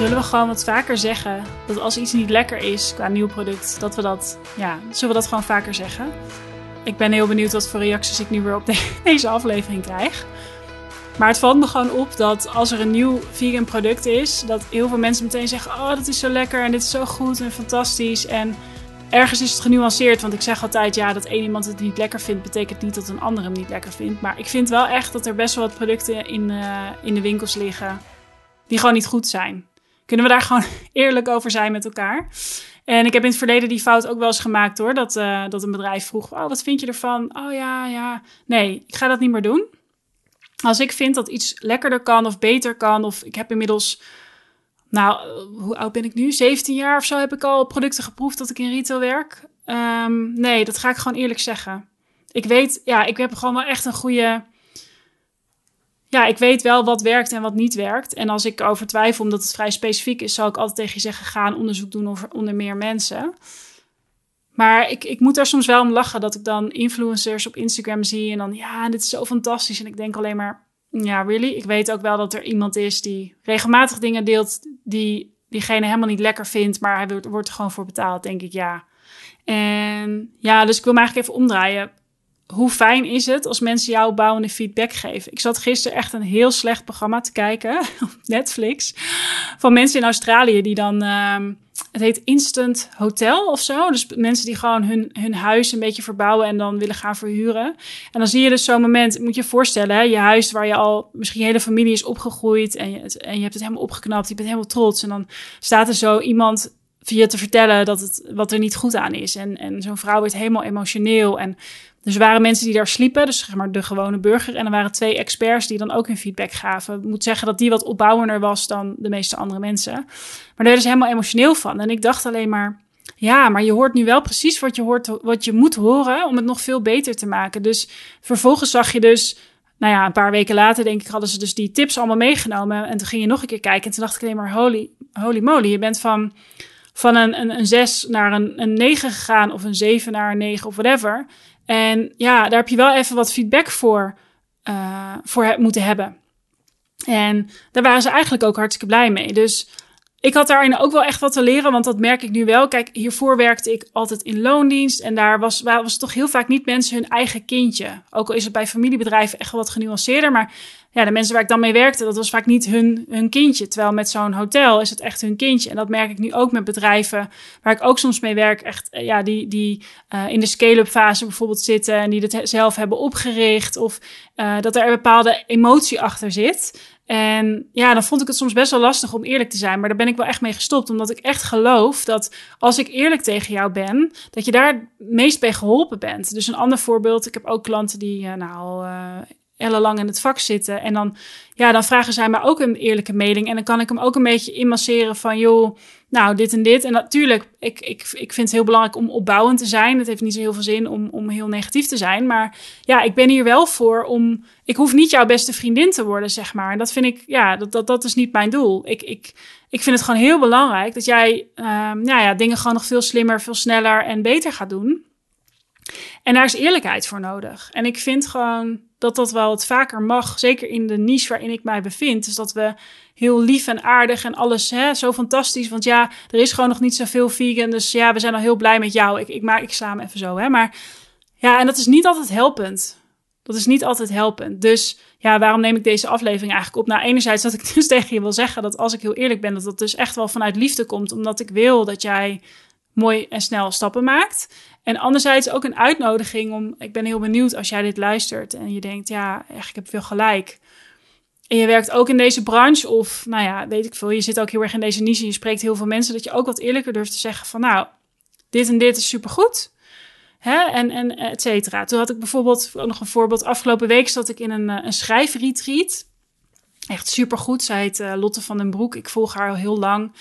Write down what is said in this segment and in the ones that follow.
Zullen we gewoon wat vaker zeggen dat als iets niet lekker is qua nieuw product, dat we dat, ja, zullen we dat gewoon vaker zeggen? Ik ben heel benieuwd wat voor reacties ik nu weer op deze aflevering krijg. Maar het valt me gewoon op dat als er een nieuw vegan product is, dat heel veel mensen meteen zeggen: Oh, dat is zo lekker en dit is zo goed en fantastisch. En ergens is het genuanceerd, want ik zeg altijd: ja, dat één iemand het niet lekker vindt, betekent niet dat een ander hem niet lekker vindt. Maar ik vind wel echt dat er best wel wat producten in, uh, in de winkels liggen die gewoon niet goed zijn. Kunnen we daar gewoon eerlijk over zijn met elkaar? En ik heb in het verleden die fout ook wel eens gemaakt hoor. Dat, uh, dat een bedrijf vroeg: Oh, wat vind je ervan? Oh ja, ja. Nee, ik ga dat niet meer doen. Als ik vind dat iets lekkerder kan of beter kan, of ik heb inmiddels, nou, hoe oud ben ik nu? 17 jaar of zo heb ik al producten geproefd dat ik in retail werk. Um, nee, dat ga ik gewoon eerlijk zeggen. Ik weet, ja, ik heb gewoon wel echt een goede. Ja, ik weet wel wat werkt en wat niet werkt. En als ik over twijfel, omdat het vrij specifiek is, zal ik altijd tegen je zeggen: ga een onderzoek doen over, onder meer mensen. Maar ik, ik moet er soms wel om lachen dat ik dan influencers op Instagram zie en dan, ja, dit is zo fantastisch. En ik denk alleen maar, ja, really? Ik weet ook wel dat er iemand is die regelmatig dingen deelt die diegene helemaal niet lekker vindt, maar hij wordt, wordt er gewoon voor betaald, denk ik, ja. En ja, dus ik wil me eigenlijk even omdraaien. Hoe fijn is het als mensen jou bouwende feedback geven? Ik zat gisteren echt een heel slecht programma te kijken op Netflix van mensen in Australië die dan... Uh, het heet Instant Hotel of zo. Dus mensen die gewoon hun, hun huis een beetje verbouwen en dan willen gaan verhuren. En dan zie je dus zo'n moment, moet je je voorstellen, je huis waar je al misschien je hele familie is opgegroeid en je, en je hebt het helemaal opgeknapt, je bent helemaal trots. En dan staat er zo iemand je te vertellen dat het wat er niet goed aan is. En, en zo'n vrouw wordt helemaal emotioneel. En dus er waren mensen die daar sliepen, dus zeg maar de gewone burger. En er waren twee experts die dan ook hun feedback gaven. Ik moet zeggen dat die wat opbouwender was dan de meeste andere mensen. Maar daar werden ze helemaal emotioneel van. En ik dacht alleen maar, ja, maar je hoort nu wel precies wat je, hoort, wat je moet horen om het nog veel beter te maken. Dus vervolgens zag je dus, nou ja, een paar weken later denk ik hadden ze dus die tips allemaal meegenomen. En toen ging je nog een keer kijken en toen dacht ik alleen maar, holy, holy moly, je bent van van een, een, een 6 naar een, een 9 gegaan of een 7 naar een 9 of whatever. En ja, daar heb je wel even wat feedback voor, uh, voor moeten hebben. En daar waren ze eigenlijk ook hartstikke blij mee. Dus ik had daarin ook wel echt wat te leren, want dat merk ik nu wel. Kijk, hiervoor werkte ik altijd in loondienst en daar was, was toch heel vaak niet mensen hun eigen kindje. Ook al is het bij familiebedrijven echt wel wat genuanceerder, maar ja, de mensen waar ik dan mee werkte, dat was vaak niet hun, hun kindje. Terwijl met zo'n hotel is het echt hun kindje. En dat merk ik nu ook met bedrijven waar ik ook soms mee werk. Echt, eh, ja, die, die uh, in de scale-up fase bijvoorbeeld zitten en die het zelf hebben opgericht. Of uh, dat er een bepaalde emotie achter zit. En ja, dan vond ik het soms best wel lastig om eerlijk te zijn. Maar daar ben ik wel echt mee gestopt. Omdat ik echt geloof dat als ik eerlijk tegen jou ben, dat je daar meest bij geholpen bent. Dus een ander voorbeeld. Ik heb ook klanten die uh, nou ellenlang in het vak zitten. En dan, ja, dan vragen zij mij ook een eerlijke mening. En dan kan ik hem ook een beetje inmasseren van, joh, nou, dit en dit. En natuurlijk, ik, ik, ik vind het heel belangrijk om opbouwend te zijn. Het heeft niet zo heel veel zin om, om heel negatief te zijn. Maar ja, ik ben hier wel voor om... Ik hoef niet jouw beste vriendin te worden, zeg maar. En dat vind ik, ja, dat, dat, dat is niet mijn doel. Ik, ik, ik vind het gewoon heel belangrijk dat jij um, nou ja, dingen gewoon nog veel slimmer, veel sneller en beter gaat doen. En daar is eerlijkheid voor nodig. En ik vind gewoon dat dat wel wat vaker mag. Zeker in de niche waarin ik mij bevind. Dus dat we heel lief en aardig en alles hè, zo fantastisch. Want ja, er is gewoon nog niet zoveel vegan. Dus ja, we zijn al heel blij met jou. Ik, ik maak ik samen even zo. Hè. Maar ja, en dat is niet altijd helpend. Dat is niet altijd helpend. Dus ja, waarom neem ik deze aflevering eigenlijk op? Nou, enerzijds dat ik dus tegen je wil zeggen dat als ik heel eerlijk ben, dat dat dus echt wel vanuit liefde komt. Omdat ik wil dat jij mooi en snel stappen maakt. En anderzijds ook een uitnodiging om, ik ben heel benieuwd als jij dit luistert en je denkt, ja, echt, ik heb veel gelijk. En je werkt ook in deze branche of, nou ja, weet ik veel, je zit ook heel erg in deze niche je spreekt heel veel mensen, dat je ook wat eerlijker durft te zeggen van, nou, dit en dit is supergoed. Hè? En, en et cetera. Toen had ik bijvoorbeeld, ook nog een voorbeeld, afgelopen week zat ik in een, een schrijfretreat. Echt supergoed. Zij heet uh, Lotte van den Broek. Ik volg haar al heel lang.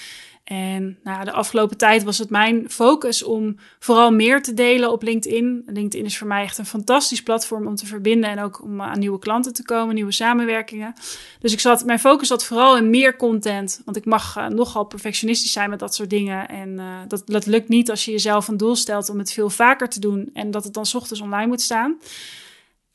En nou, de afgelopen tijd was het mijn focus om vooral meer te delen op LinkedIn. LinkedIn is voor mij echt een fantastisch platform om te verbinden en ook om aan nieuwe klanten te komen, nieuwe samenwerkingen. Dus ik zat, mijn focus zat vooral in meer content, want ik mag uh, nogal perfectionistisch zijn met dat soort dingen. En uh, dat, dat lukt niet als je jezelf een doel stelt om het veel vaker te doen en dat het dan ochtends online moet staan.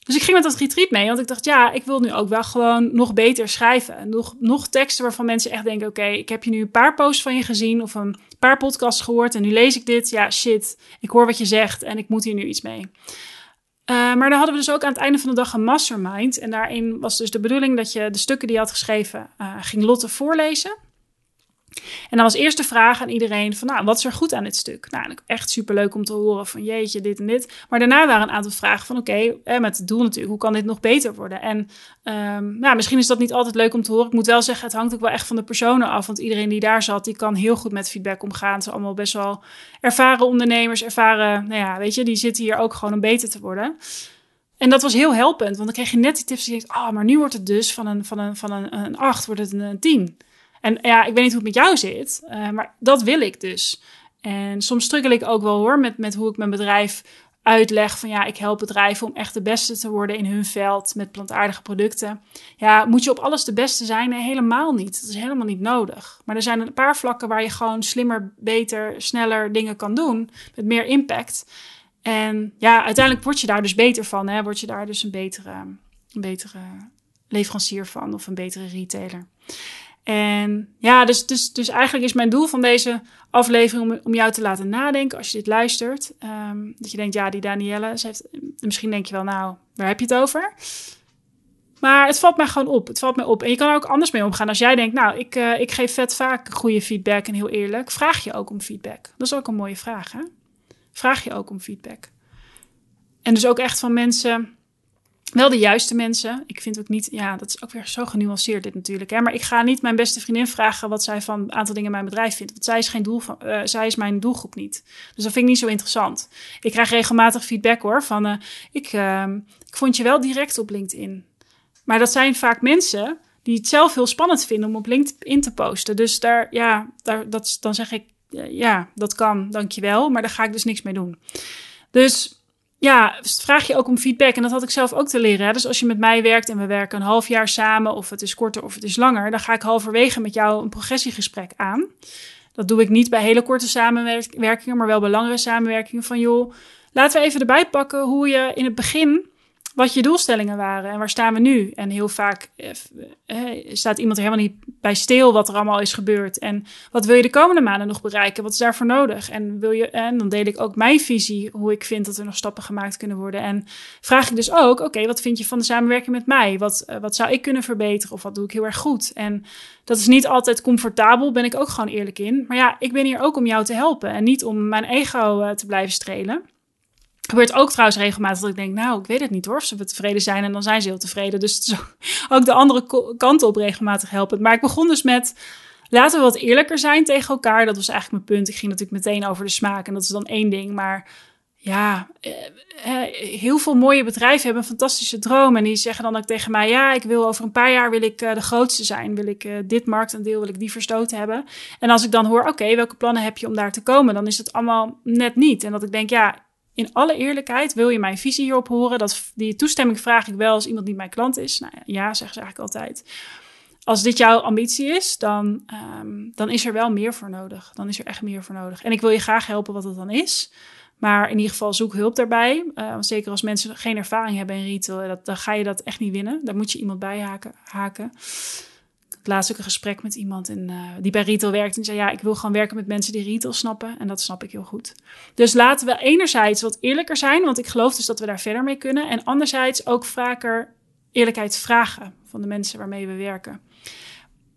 Dus ik ging met dat retreat mee, want ik dacht, ja, ik wil nu ook wel gewoon nog beter schrijven. Nog, nog teksten waarvan mensen echt denken, oké, ik heb je nu een paar posts van je gezien of een paar podcasts gehoord en nu lees ik dit. Ja, shit, ik hoor wat je zegt en ik moet hier nu iets mee. Uh, maar dan hadden we dus ook aan het einde van de dag een mastermind. En daarin was dus de bedoeling dat je de stukken die je had geschreven uh, ging Lotte voorlezen. En dan was eerst de vraag aan iedereen van, nou, wat is er goed aan dit stuk? Nou, echt superleuk om te horen van, jeetje, dit en dit. Maar daarna waren een aantal vragen van, oké, met het doel natuurlijk, hoe kan dit nog beter worden? En um, nou, misschien is dat niet altijd leuk om te horen. Ik moet wel zeggen, het hangt ook wel echt van de personen af. Want iedereen die daar zat, die kan heel goed met feedback omgaan. Ze zijn allemaal best wel ervaren ondernemers, ervaren, nou ja, weet je, die zitten hier ook gewoon om beter te worden. En dat was heel helpend, want dan kreeg je net die tips. Die denkt, ah, oh, maar nu wordt het dus van een, van een, van een, een 8 wordt het een 10. En ja, ik weet niet hoe het met jou zit, uh, maar dat wil ik dus. En soms struggle ik ook wel hoor met, met hoe ik mijn bedrijf uitleg van ja, ik help bedrijven om echt de beste te worden in hun veld met plantaardige producten. Ja, moet je op alles de beste zijn? Nee, helemaal niet. Dat is helemaal niet nodig. Maar er zijn een paar vlakken waar je gewoon slimmer, beter, sneller dingen kan doen met meer impact. En ja, uiteindelijk word je daar dus beter van. Hè? Word je daar dus een betere, een betere leverancier van of een betere retailer. En ja, dus, dus, dus eigenlijk is mijn doel van deze aflevering om, om jou te laten nadenken als je dit luistert. Um, dat je denkt, ja, die Danielle, ze heeft, misschien denk je wel, nou, waar heb je het over? Maar het valt mij gewoon op. Het valt mij op. En je kan er ook anders mee omgaan. Als jij denkt, nou, ik, uh, ik geef vet vaak goede feedback en heel eerlijk. Vraag je ook om feedback. Dat is ook een mooie vraag, hè? Vraag je ook om feedback. En dus ook echt van mensen wel de juiste mensen. Ik vind ook niet, ja, dat is ook weer zo genuanceerd dit natuurlijk. Hè? Maar ik ga niet mijn beste vriendin vragen wat zij van een aantal dingen in mijn bedrijf vindt. Want zij is geen doel van, uh, zij is mijn doelgroep niet. Dus dat vind ik niet zo interessant. Ik krijg regelmatig feedback hoor van, uh, ik, uh, ik vond je wel direct op LinkedIn. Maar dat zijn vaak mensen die het zelf heel spannend vinden om op LinkedIn te posten. Dus daar, ja, daar, dat, dan zeg ik, ja, dat kan, dankjewel. Maar daar ga ik dus niks mee doen. Dus ja, vraag je ook om feedback. En dat had ik zelf ook te leren. Hè? Dus als je met mij werkt en we werken een half jaar samen, of het is korter of het is langer, dan ga ik halverwege met jou een progressiegesprek aan. Dat doe ik niet bij hele korte samenwerkingen, maar wel bij langere samenwerkingen. Van joh, laten we even erbij pakken hoe je in het begin wat je doelstellingen waren en waar staan we nu. En heel vaak eh, eh, staat iemand er helemaal niet bij stil wat er allemaal is gebeurd. En wat wil je de komende maanden nog bereiken? Wat is daarvoor nodig? En, wil je, en dan deel ik ook mijn visie, hoe ik vind dat er nog stappen gemaakt kunnen worden. En vraag ik dus ook, oké, wat vind je van de samenwerking met mij? Wat, uh, wat zou ik kunnen verbeteren of wat doe ik heel erg goed? En dat is niet altijd comfortabel, ben ik ook gewoon eerlijk in. Maar ja, ik ben hier ook om jou te helpen en niet om mijn ego te blijven strelen gebeurt ook trouwens regelmatig dat ik denk, nou, ik weet het niet hoor, of ze tevreden zijn en dan zijn ze heel tevreden. Dus ook de andere kant op regelmatig helpen. Maar ik begon dus met, laten we wat eerlijker zijn tegen elkaar. Dat was eigenlijk mijn punt. Ik ging natuurlijk meteen over de smaak en dat is dan één ding. Maar ja, eh, eh, heel veel mooie bedrijven hebben een fantastische droom. En die zeggen dan ook tegen mij: Ja, ik wil over een paar jaar wil ik uh, de grootste zijn. Wil ik dit marktaandeel, wil ik die verstoten hebben. En als ik dan hoor: Oké, welke plannen heb je om daar te komen? Dan is het allemaal net niet. En dat ik denk: Ja, in alle eerlijkheid, wil je mijn visie hierop horen? Dat, die toestemming vraag ik wel als iemand niet mijn klant is. Nou ja, zeggen ze eigenlijk altijd. Als dit jouw ambitie is, dan, um, dan is er wel meer voor nodig. Dan is er echt meer voor nodig. En ik wil je graag helpen wat het dan is. Maar in ieder geval zoek hulp daarbij. Uh, zeker als mensen geen ervaring hebben in retail, dat, dan ga je dat echt niet winnen. Daar moet je iemand bij haken. haken laatst ook een gesprek met iemand in, uh, die bij retail werkt. En zei, ja, ik wil gewoon werken met mensen die retail snappen. En dat snap ik heel goed. Dus laten we enerzijds wat eerlijker zijn, want ik geloof dus dat we daar verder mee kunnen. En anderzijds ook vaker eerlijkheid vragen van de mensen waarmee we werken.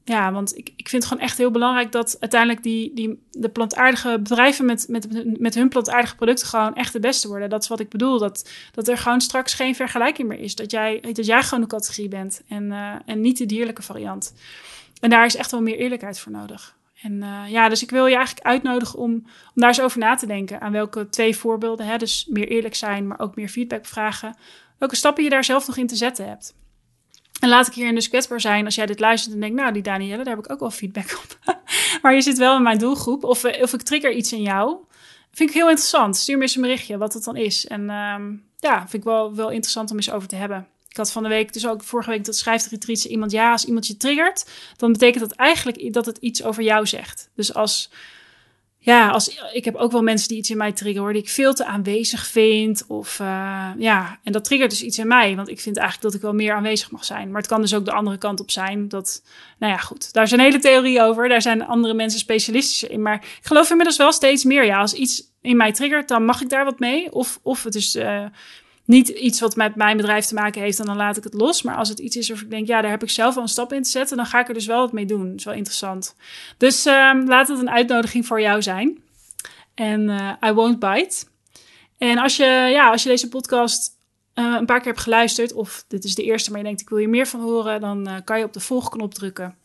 Ja, want ik, ik vind het gewoon echt heel belangrijk dat uiteindelijk die, die, de plantaardige bedrijven met, met, met hun plantaardige producten gewoon echt de beste worden. Dat is wat ik bedoel. Dat, dat er gewoon straks geen vergelijking meer is. Dat jij, dat jij gewoon de categorie bent en, uh, en niet de dierlijke variant. En daar is echt wel meer eerlijkheid voor nodig. En uh, ja, dus ik wil je eigenlijk uitnodigen om, om daar eens over na te denken. Aan welke twee voorbeelden, hè, dus meer eerlijk zijn, maar ook meer feedback vragen. Welke stappen je daar zelf nog in te zetten hebt. En laat ik hier dus kwetsbaar zijn als jij dit luistert en denkt, nou, die Danielle, daar heb ik ook wel feedback op. maar je zit wel in mijn doelgroep. Of, eh, of ik trigger iets in jou. Vind ik heel interessant. Stuur me eens een berichtje wat het dan is. En um, ja, vind ik wel, wel interessant om eens over te hebben. Ik had van de week, dus ook vorige week, dat schrijft retreats iemand, ja, als iemand je triggert, dan betekent dat eigenlijk dat het iets over jou zegt. Dus als ja, als, ik heb ook wel mensen die iets in mij triggeren, die ik veel te aanwezig vind. Of uh, ja, en dat triggert dus iets in mij. Want ik vind eigenlijk dat ik wel meer aanwezig mag zijn. Maar het kan dus ook de andere kant op zijn. Dat, nou ja, goed. Daar is een hele theorie over. Daar zijn andere mensen specialistischer in. Maar ik geloof inmiddels wel steeds meer. Ja, als iets in mij triggert, dan mag ik daar wat mee. Of, of het is. Uh, niet iets wat met mijn bedrijf te maken heeft en dan laat ik het los. Maar als het iets is of ik denk, ja, daar heb ik zelf een stap in te zetten, dan ga ik er dus wel wat mee doen. Dat is wel interessant. Dus uh, laat het een uitnodiging voor jou zijn. En uh, I won't bite. En als je, ja, als je deze podcast uh, een paar keer hebt geluisterd, of dit is de eerste, maar je denkt, ik wil hier meer van horen, dan uh, kan je op de volgknop drukken.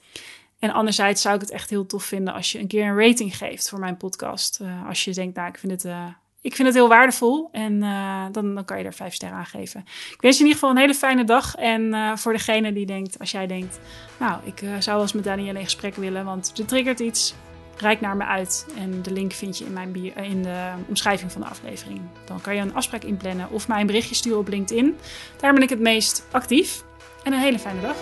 En anderzijds zou ik het echt heel tof vinden als je een keer een rating geeft voor mijn podcast. als je denkt, nou, ik vind het ik vind het heel waardevol en uh, dan, dan kan je er vijf sterren aan geven. Ik wens je in ieder geval een hele fijne dag. En uh, voor degene die denkt, als jij denkt, nou, ik uh, zou wel eens met Danielle in gesprek willen, want ze triggert iets, reik naar me uit. En de link vind je in, mijn in de omschrijving van de aflevering. Dan kan je een afspraak inplannen of mij een berichtje sturen op LinkedIn. Daar ben ik het meest actief. En een hele fijne dag.